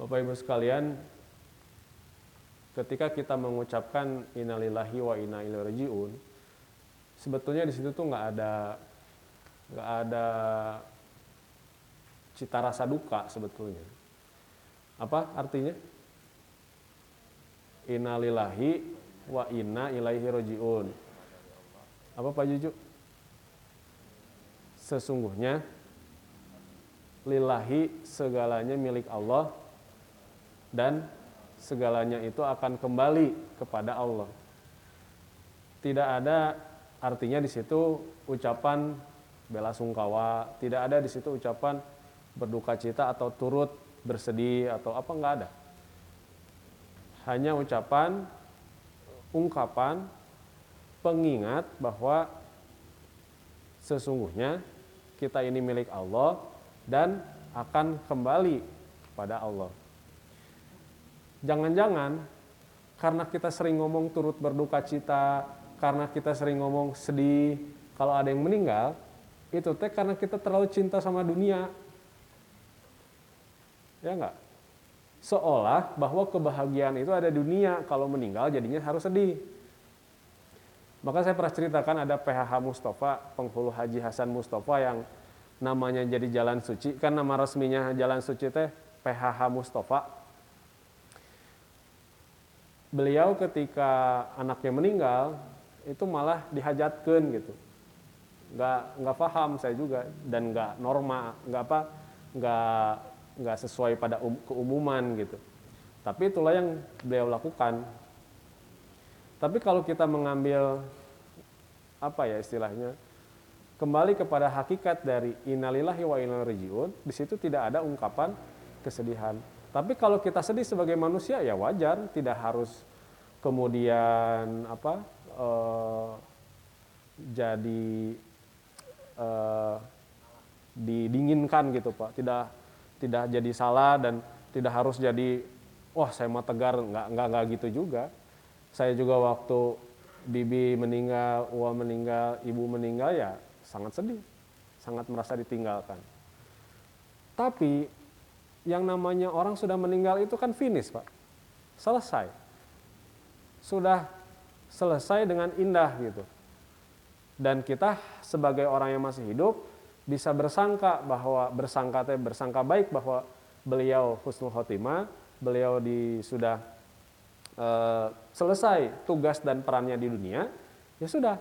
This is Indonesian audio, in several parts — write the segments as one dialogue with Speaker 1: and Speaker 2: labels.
Speaker 1: Bapak Ibu sekalian, ketika kita mengucapkan innalillahi wa inna ilaihi rajiun, sebetulnya di situ tuh nggak ada nggak ada cita rasa duka sebetulnya. Apa artinya? Innalillahi wa inna ilaihi rajiun. Apa Pak Juju? Sesungguhnya lillahi segalanya milik Allah dan segalanya itu akan kembali kepada Allah. Tidak ada artinya di situ ucapan bela sungkawa, tidak ada di situ ucapan berduka cita atau turut bersedih atau apa enggak ada. Hanya ucapan ungkapan pengingat bahwa sesungguhnya kita ini milik Allah dan akan kembali kepada Allah. Jangan-jangan karena kita sering ngomong turut berduka cita, karena kita sering ngomong sedih kalau ada yang meninggal, itu teh karena kita terlalu cinta sama dunia. Ya enggak? Seolah bahwa kebahagiaan itu ada dunia, kalau meninggal jadinya harus sedih. Maka saya pernah ceritakan ada PHH Mustafa, penghulu Haji Hasan Mustafa yang namanya jadi Jalan Suci, kan nama resminya Jalan Suci teh PHH Mustafa. Beliau ketika anaknya meninggal itu malah dihajatkan gitu, nggak nggak paham saya juga dan nggak norma, nggak apa, nggak nggak sesuai pada um, keumuman gitu. Tapi itulah yang beliau lakukan. Tapi kalau kita mengambil apa ya istilahnya kembali kepada hakikat dari innalillahi wa inna di situ tidak ada ungkapan kesedihan. Tapi kalau kita sedih sebagai manusia ya wajar, tidak harus kemudian apa uh, jadi uh, didinginkan gitu pak, tidak tidak jadi salah dan tidak harus jadi wah saya mau tegar nggak nggak nggak gitu juga. Saya juga waktu bibi meninggal, uang meninggal, ibu meninggal ya sangat sedih, sangat merasa ditinggalkan. Tapi yang namanya orang sudah meninggal itu kan finish, Pak. Selesai. Sudah selesai dengan indah gitu. Dan kita sebagai orang yang masih hidup bisa bersangka bahwa bersangka teh bersangka baik bahwa beliau husnul khotimah, beliau di sudah e, selesai tugas dan perannya di dunia, ya sudah.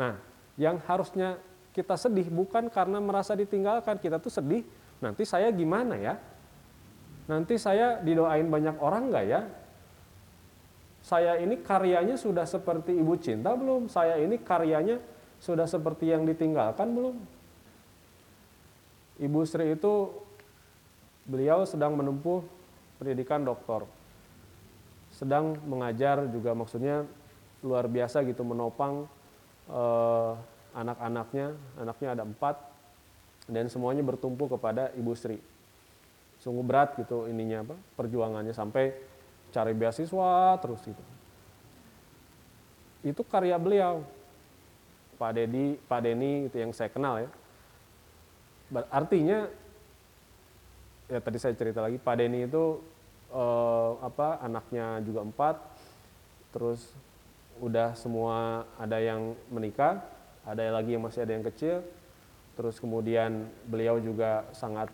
Speaker 1: Nah, yang harusnya kita sedih bukan karena merasa ditinggalkan, kita tuh sedih nanti saya gimana ya? Nanti saya didoain banyak orang nggak ya? Saya ini karyanya sudah seperti ibu cinta belum? Saya ini karyanya sudah seperti yang ditinggalkan belum? Ibu Sri itu beliau sedang menempuh pendidikan doktor. Sedang mengajar juga maksudnya luar biasa gitu menopang eh, anak-anaknya. Anaknya ada empat dan semuanya bertumpu kepada Ibu Sri. Sungguh berat gitu ininya apa perjuangannya sampai cari beasiswa terus gitu. Itu karya beliau. Pak Dedi, Pak Deni itu yang saya kenal ya. Artinya ya tadi saya cerita lagi Pak Deni itu eh, apa anaknya juga empat, terus udah semua ada yang menikah, ada lagi yang masih ada yang kecil, terus kemudian beliau juga sangat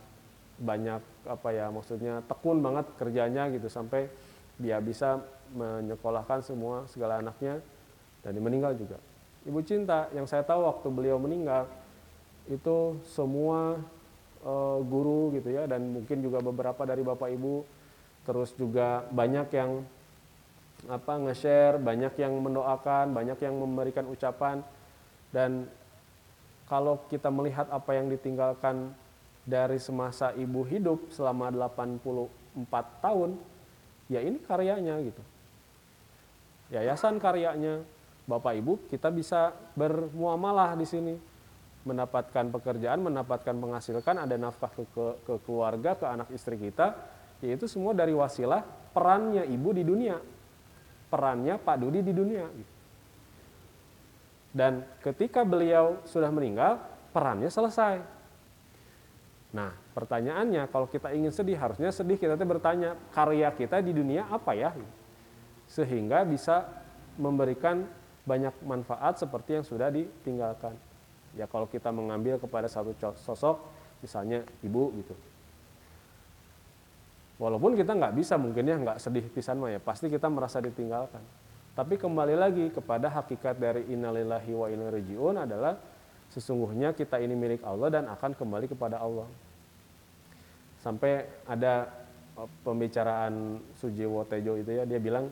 Speaker 1: banyak apa ya maksudnya tekun banget kerjanya gitu sampai dia bisa menyekolahkan semua segala anaknya dan dia meninggal juga. Ibu Cinta yang saya tahu waktu beliau meninggal itu semua e, guru gitu ya dan mungkin juga beberapa dari Bapak Ibu terus juga banyak yang apa nge-share, banyak yang mendoakan, banyak yang memberikan ucapan dan kalau kita melihat apa yang ditinggalkan dari semasa ibu hidup selama 84 tahun, ya ini karyanya gitu. Yayasan karyanya, Bapak Ibu kita bisa bermuamalah di sini. Mendapatkan pekerjaan, mendapatkan penghasilan, ada nafkah ke, ke, ke keluarga, ke anak istri kita, yaitu semua dari wasilah perannya ibu di dunia. Perannya Pak Dudi di dunia. Gitu. Dan ketika beliau sudah meninggal, perannya selesai. Nah, pertanyaannya kalau kita ingin sedih harusnya sedih kita bertanya karya kita di dunia apa ya? Sehingga bisa memberikan banyak manfaat seperti yang sudah ditinggalkan. Ya kalau kita mengambil kepada satu sosok misalnya ibu gitu. Walaupun kita nggak bisa mungkin ya nggak sedih pisan mah ya pasti kita merasa ditinggalkan. Tapi kembali lagi kepada hakikat dari innalillahi wa inna rajiun adalah sesungguhnya kita ini milik Allah dan akan kembali kepada Allah. Sampai ada e, pembicaraan Sujiwo Tejo itu ya dia bilang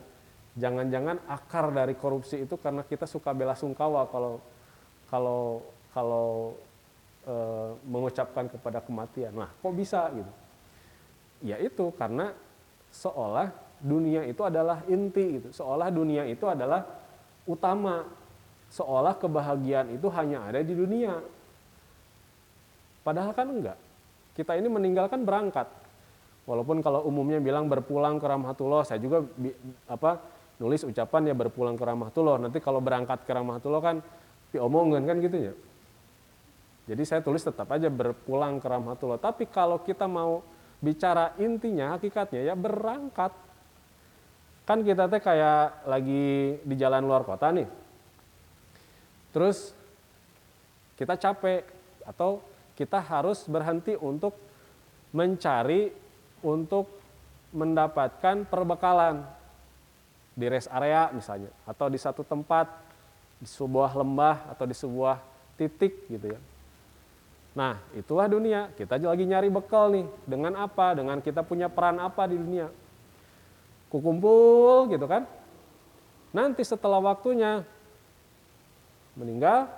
Speaker 1: jangan-jangan akar dari korupsi itu karena kita suka bela sungkawa kalau kalau kalau e, mengucapkan kepada kematian. Nah, kok bisa gitu? Ya itu karena seolah dunia itu adalah inti gitu. Seolah dunia itu adalah utama. Seolah kebahagiaan itu hanya ada di dunia. Padahal kan enggak. Kita ini meninggalkan berangkat. Walaupun kalau umumnya bilang berpulang ke rahmatullah, saya juga apa nulis ucapan ya berpulang ke rahmatullah. Nanti kalau berangkat ke rahmatullah kan diomongin kan gitu ya. Jadi saya tulis tetap aja berpulang ke rahmatullah. Tapi kalau kita mau bicara intinya, hakikatnya ya berangkat kan kita teh kayak lagi di jalan luar kota nih terus kita capek atau kita harus berhenti untuk mencari untuk mendapatkan perbekalan di rest area misalnya atau di satu tempat di sebuah lembah atau di sebuah titik gitu ya. Nah, itulah dunia. Kita lagi nyari bekal nih. Dengan apa? Dengan kita punya peran apa di dunia? Kukumpul gitu kan. Nanti setelah waktunya meninggal,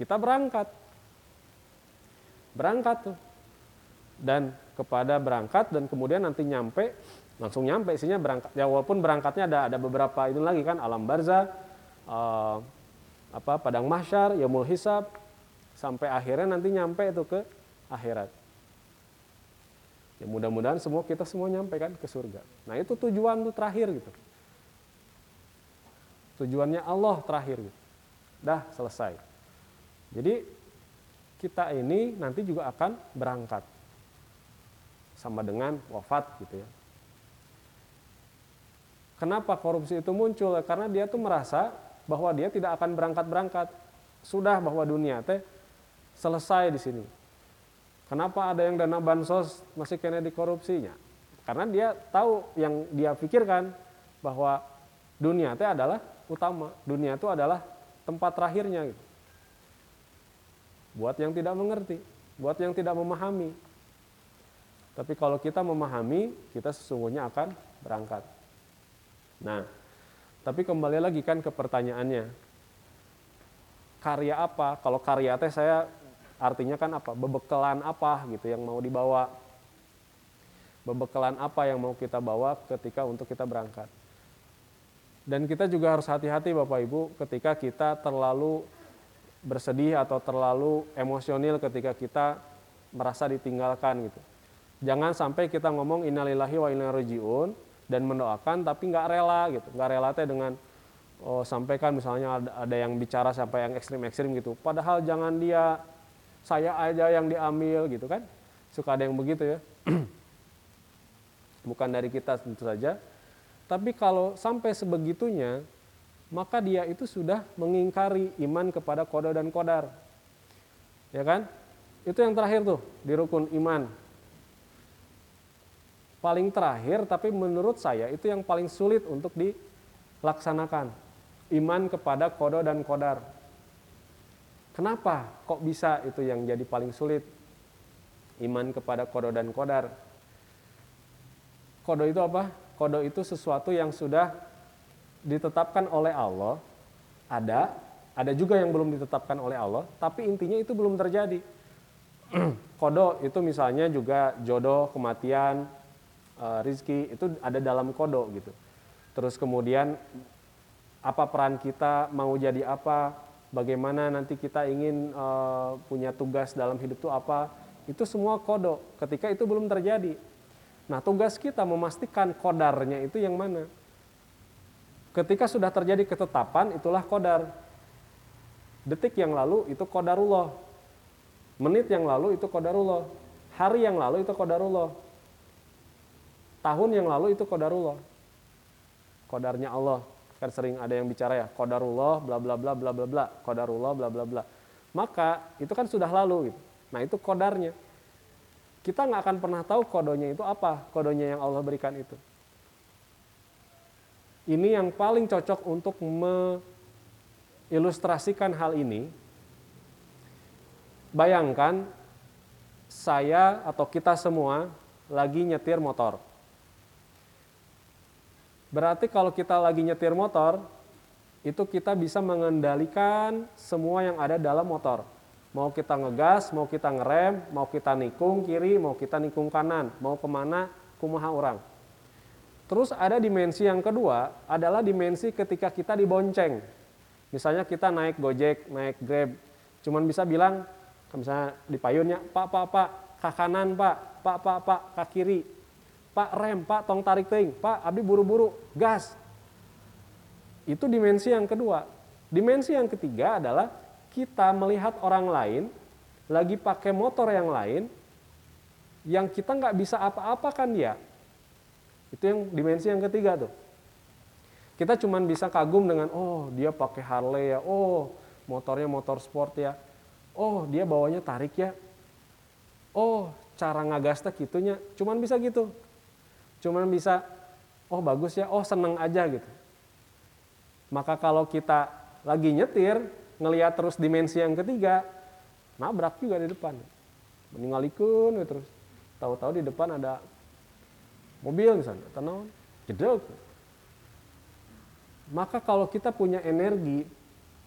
Speaker 1: kita berangkat. Berangkat tuh. Dan kepada berangkat dan kemudian nanti nyampe langsung nyampe isinya berangkat ya walaupun berangkatnya ada ada beberapa itu lagi kan alam barza uh, apa padang mahsyar yaumul hisab sampai akhirnya nanti nyampe itu ke akhirat Ya mudah-mudahan semua kita semua nyampe kan ke surga. Nah itu tujuan tuh terakhir gitu. Tujuannya Allah terakhir gitu. Dah selesai. Jadi kita ini nanti juga akan berangkat. Sama dengan wafat gitu ya. Kenapa korupsi itu muncul? Karena dia tuh merasa bahwa dia tidak akan berangkat-berangkat. Sudah bahwa dunia teh selesai di sini Kenapa ada yang dana bansos masih kena dikorupsinya? Karena dia tahu yang dia pikirkan bahwa dunia itu adalah utama, dunia itu adalah tempat terakhirnya gitu. Buat yang tidak mengerti, buat yang tidak memahami. Tapi kalau kita memahami, kita sesungguhnya akan berangkat. Nah, tapi kembali lagi kan ke pertanyaannya. Karya apa? Kalau karya teh saya artinya kan apa? Bebekalan apa gitu yang mau dibawa? Bebekalan apa yang mau kita bawa ketika untuk kita berangkat? Dan kita juga harus hati-hati Bapak Ibu ketika kita terlalu bersedih atau terlalu emosional ketika kita merasa ditinggalkan gitu. Jangan sampai kita ngomong innalillahi wa inna rajiun dan mendoakan tapi nggak rela gitu. Nggak rela teh dengan oh, sampaikan misalnya ada, ada yang bicara sampai yang ekstrim-ekstrim gitu. Padahal jangan dia saya aja yang diambil gitu kan? Suka ada yang begitu ya. Bukan dari kita tentu saja. Tapi kalau sampai sebegitunya maka dia itu sudah mengingkari iman kepada koda dan kodar ya kan? Itu yang terakhir tuh di rukun iman. Paling terakhir tapi menurut saya itu yang paling sulit untuk dilaksanakan. Iman kepada kodo dan kodar Kenapa kok bisa itu yang jadi paling sulit? Iman kepada kodo dan kodar. Kodo itu apa? Kodo itu sesuatu yang sudah ditetapkan oleh Allah. Ada, ada juga yang belum ditetapkan oleh Allah, tapi intinya itu belum terjadi. kodo itu misalnya juga jodoh, kematian, eh, rizki, itu ada dalam kodo gitu. Terus kemudian apa peran kita, mau jadi apa, bagaimana nanti kita ingin uh, punya tugas dalam hidup itu apa, itu semua kodok ketika itu belum terjadi. Nah tugas kita memastikan kodarnya itu yang mana. Ketika sudah terjadi ketetapan, itulah kodar. Detik yang lalu itu kodarullah. Menit yang lalu itu kodarullah. hari yang lalu itu kodarullah. Tahun yang lalu itu kodarullah. Kodarnya Allah. Kan sering ada yang bicara ya, kodarullah bla bla bla bla bla bla, kodarullah bla bla bla. Maka itu kan sudah lalu gitu. Nah, itu kodarnya. Kita nggak akan pernah tahu kodonya itu apa, kodonya yang Allah berikan itu. Ini yang paling cocok untuk mengilustrasikan hal ini. Bayangkan saya atau kita semua lagi nyetir motor. Berarti kalau kita lagi nyetir motor, itu kita bisa mengendalikan semua yang ada dalam motor. Mau kita ngegas, mau kita ngerem, mau kita nikung kiri, mau kita nikung kanan, mau ke mana, kumaha orang. Terus ada dimensi yang kedua, adalah dimensi ketika kita dibonceng. Misalnya kita naik Gojek, naik Grab, cuman bisa bilang, misalnya di payunnya, Pak, Pak, Pak, ke kanan, Pak, Pak, Pak, Pak, ke kiri, Pak, rem, Pak, tong tarik ting, Pak, abdi buru-buru, gas. Itu dimensi yang kedua. Dimensi yang ketiga adalah kita melihat orang lain lagi pakai motor yang lain yang kita nggak bisa apa-apakan dia. Itu yang dimensi yang ketiga tuh. Kita cuma bisa kagum dengan oh dia pakai Harley ya, oh motornya motor sport ya, oh dia bawanya tarik ya, oh cara ngagasnya gitunya, cuman bisa gitu, cuman bisa oh bagus ya, oh seneng aja gitu. Maka kalau kita lagi nyetir, ngelihat terus dimensi yang ketiga, nabrak juga di depan. Meninggalkan ya terus. Tahu-tahu di depan ada mobil misalnya, atau jedek. Maka kalau kita punya energi,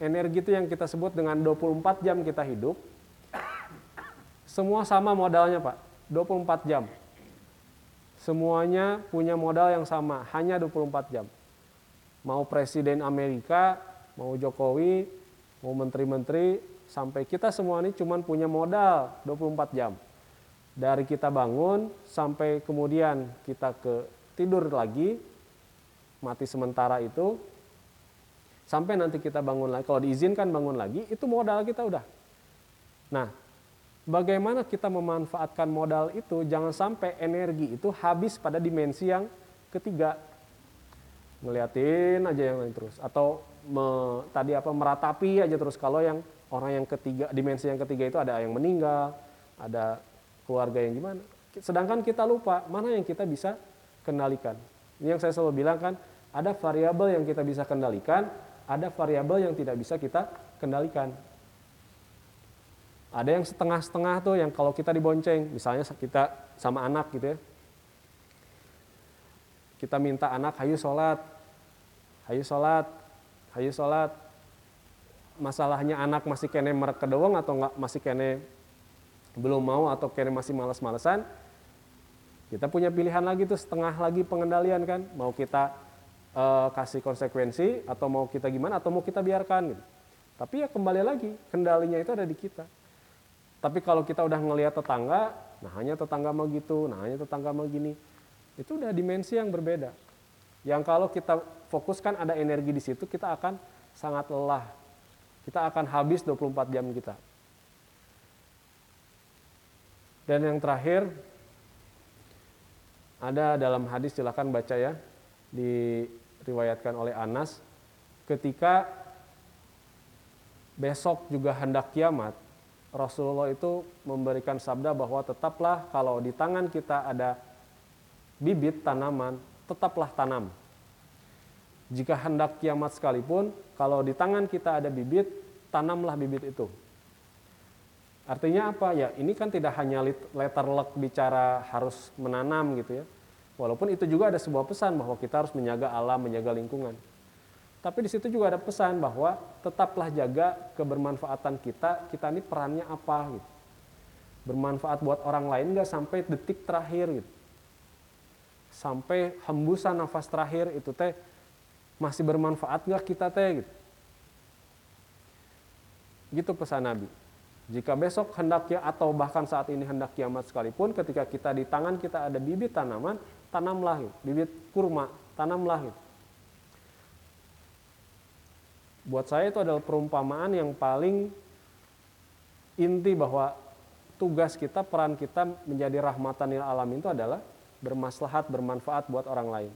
Speaker 1: energi itu yang kita sebut dengan 24 jam kita hidup, semua sama modalnya Pak, 24 jam. Semuanya punya modal yang sama, hanya 24 jam. Mau Presiden Amerika, mau Jokowi, mau menteri-menteri, sampai kita semua ini cuma punya modal 24 jam. Dari kita bangun sampai kemudian kita ke tidur lagi, mati sementara itu, sampai nanti kita bangun lagi, kalau diizinkan bangun lagi, itu modal kita udah. Nah, bagaimana kita memanfaatkan modal itu, jangan sampai energi itu habis pada dimensi yang ketiga. Ngeliatin aja yang lain terus. Atau me, tadi apa meratapi aja terus kalau yang orang yang ketiga dimensi yang ketiga itu ada yang meninggal ada keluarga yang gimana sedangkan kita lupa mana yang kita bisa kendalikan ini yang saya selalu bilang kan ada variabel yang kita bisa kendalikan ada variabel yang tidak bisa kita kendalikan ada yang setengah-setengah tuh yang kalau kita dibonceng misalnya kita sama anak gitu ya. Kita minta anak hayu sholat hayu sholat hayu sholat. Masalahnya anak masih kene merek kedowong atau nggak masih kene belum mau atau kene masih males-malesan kita punya pilihan lagi tuh setengah lagi pengendalian kan. Mau kita uh, kasih konsekuensi atau mau kita gimana atau mau kita biarkan gitu. tapi ya kembali lagi kendalinya itu ada di kita tapi kalau kita udah ngelihat tetangga nah hanya tetangga mau gitu nah hanya tetangga mau gini itu udah dimensi yang berbeda yang kalau kita fokuskan ada energi di situ, kita akan sangat lelah. Kita akan habis 24 jam kita. Dan yang terakhir, ada dalam hadis silahkan baca ya, diriwayatkan oleh Anas, ketika besok juga hendak kiamat, Rasulullah itu memberikan sabda bahwa tetaplah kalau di tangan kita ada bibit tanaman, tetaplah tanam. Jika hendak kiamat sekalipun, kalau di tangan kita ada bibit, tanamlah bibit itu. Artinya apa? Ya, ini kan tidak hanya letter luck bicara harus menanam gitu ya. Walaupun itu juga ada sebuah pesan bahwa kita harus menjaga alam, menjaga lingkungan. Tapi di situ juga ada pesan bahwa tetaplah jaga kebermanfaatan kita, kita ini perannya apa gitu. Bermanfaat buat orang lain nggak sampai detik terakhir gitu. Sampai hembusan nafas terakhir itu teh masih bermanfaat nggak kita teh gitu. Gitu pesan Nabi. Jika besok hendaknya atau bahkan saat ini hendak kiamat sekalipun, ketika kita di tangan kita ada bibit tanaman, tanamlah gitu. bibit kurma, tanamlah gitu. Buat saya itu adalah perumpamaan yang paling inti bahwa tugas kita, peran kita menjadi rahmatan lil alamin itu adalah bermaslahat, bermanfaat buat orang lain.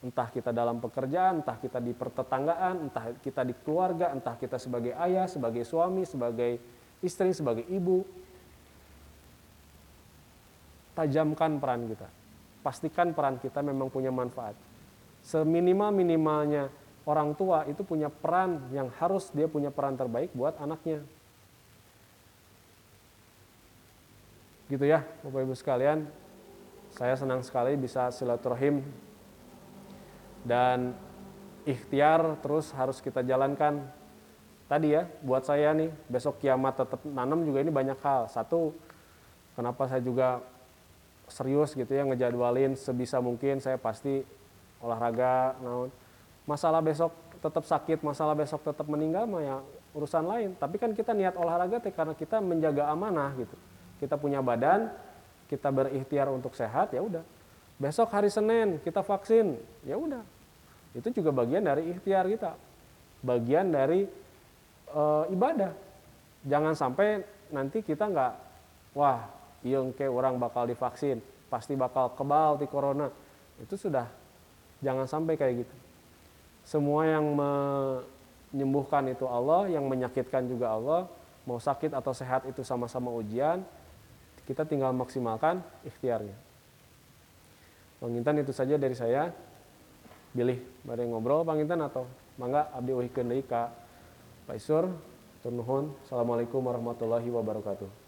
Speaker 1: Entah kita dalam pekerjaan, entah kita di pertetanggaan, entah kita di keluarga, entah kita sebagai ayah, sebagai suami, sebagai istri, sebagai ibu. Tajamkan peran kita. Pastikan peran kita memang punya manfaat. Seminimal-minimalnya orang tua itu punya peran yang harus dia punya peran terbaik buat anaknya. Gitu ya, Bapak Ibu sekalian. Saya senang sekali bisa silaturahim dan ikhtiar terus harus kita jalankan. Tadi ya, buat saya nih, besok kiamat tetap nanam juga ini banyak hal. Satu, kenapa saya juga serius gitu ya ngejadwalin sebisa mungkin saya pasti olahraga, naon. Masalah besok tetap sakit, masalah besok tetap meninggal mah ya urusan lain. Tapi kan kita niat olahraga teh karena kita menjaga amanah gitu kita punya badan, kita berikhtiar untuk sehat, ya udah. Besok hari Senin kita vaksin, ya udah. Itu juga bagian dari ikhtiar kita. Bagian dari e, ibadah. Jangan sampai nanti kita nggak, wah, yang kayak orang bakal divaksin, pasti bakal kebal di corona. Itu sudah, jangan sampai kayak gitu. Semua yang menyembuhkan itu Allah, yang menyakitkan juga Allah, mau sakit atau sehat itu sama-sama ujian, kita tinggal maksimalkan ikhtiarnya. Pangintan itu saja dari saya. Pilih bareng ngobrol pangintan atau mangga abdi uhikeun deui ka Pak Isur. Assalamualaikum warahmatullahi wabarakatuh.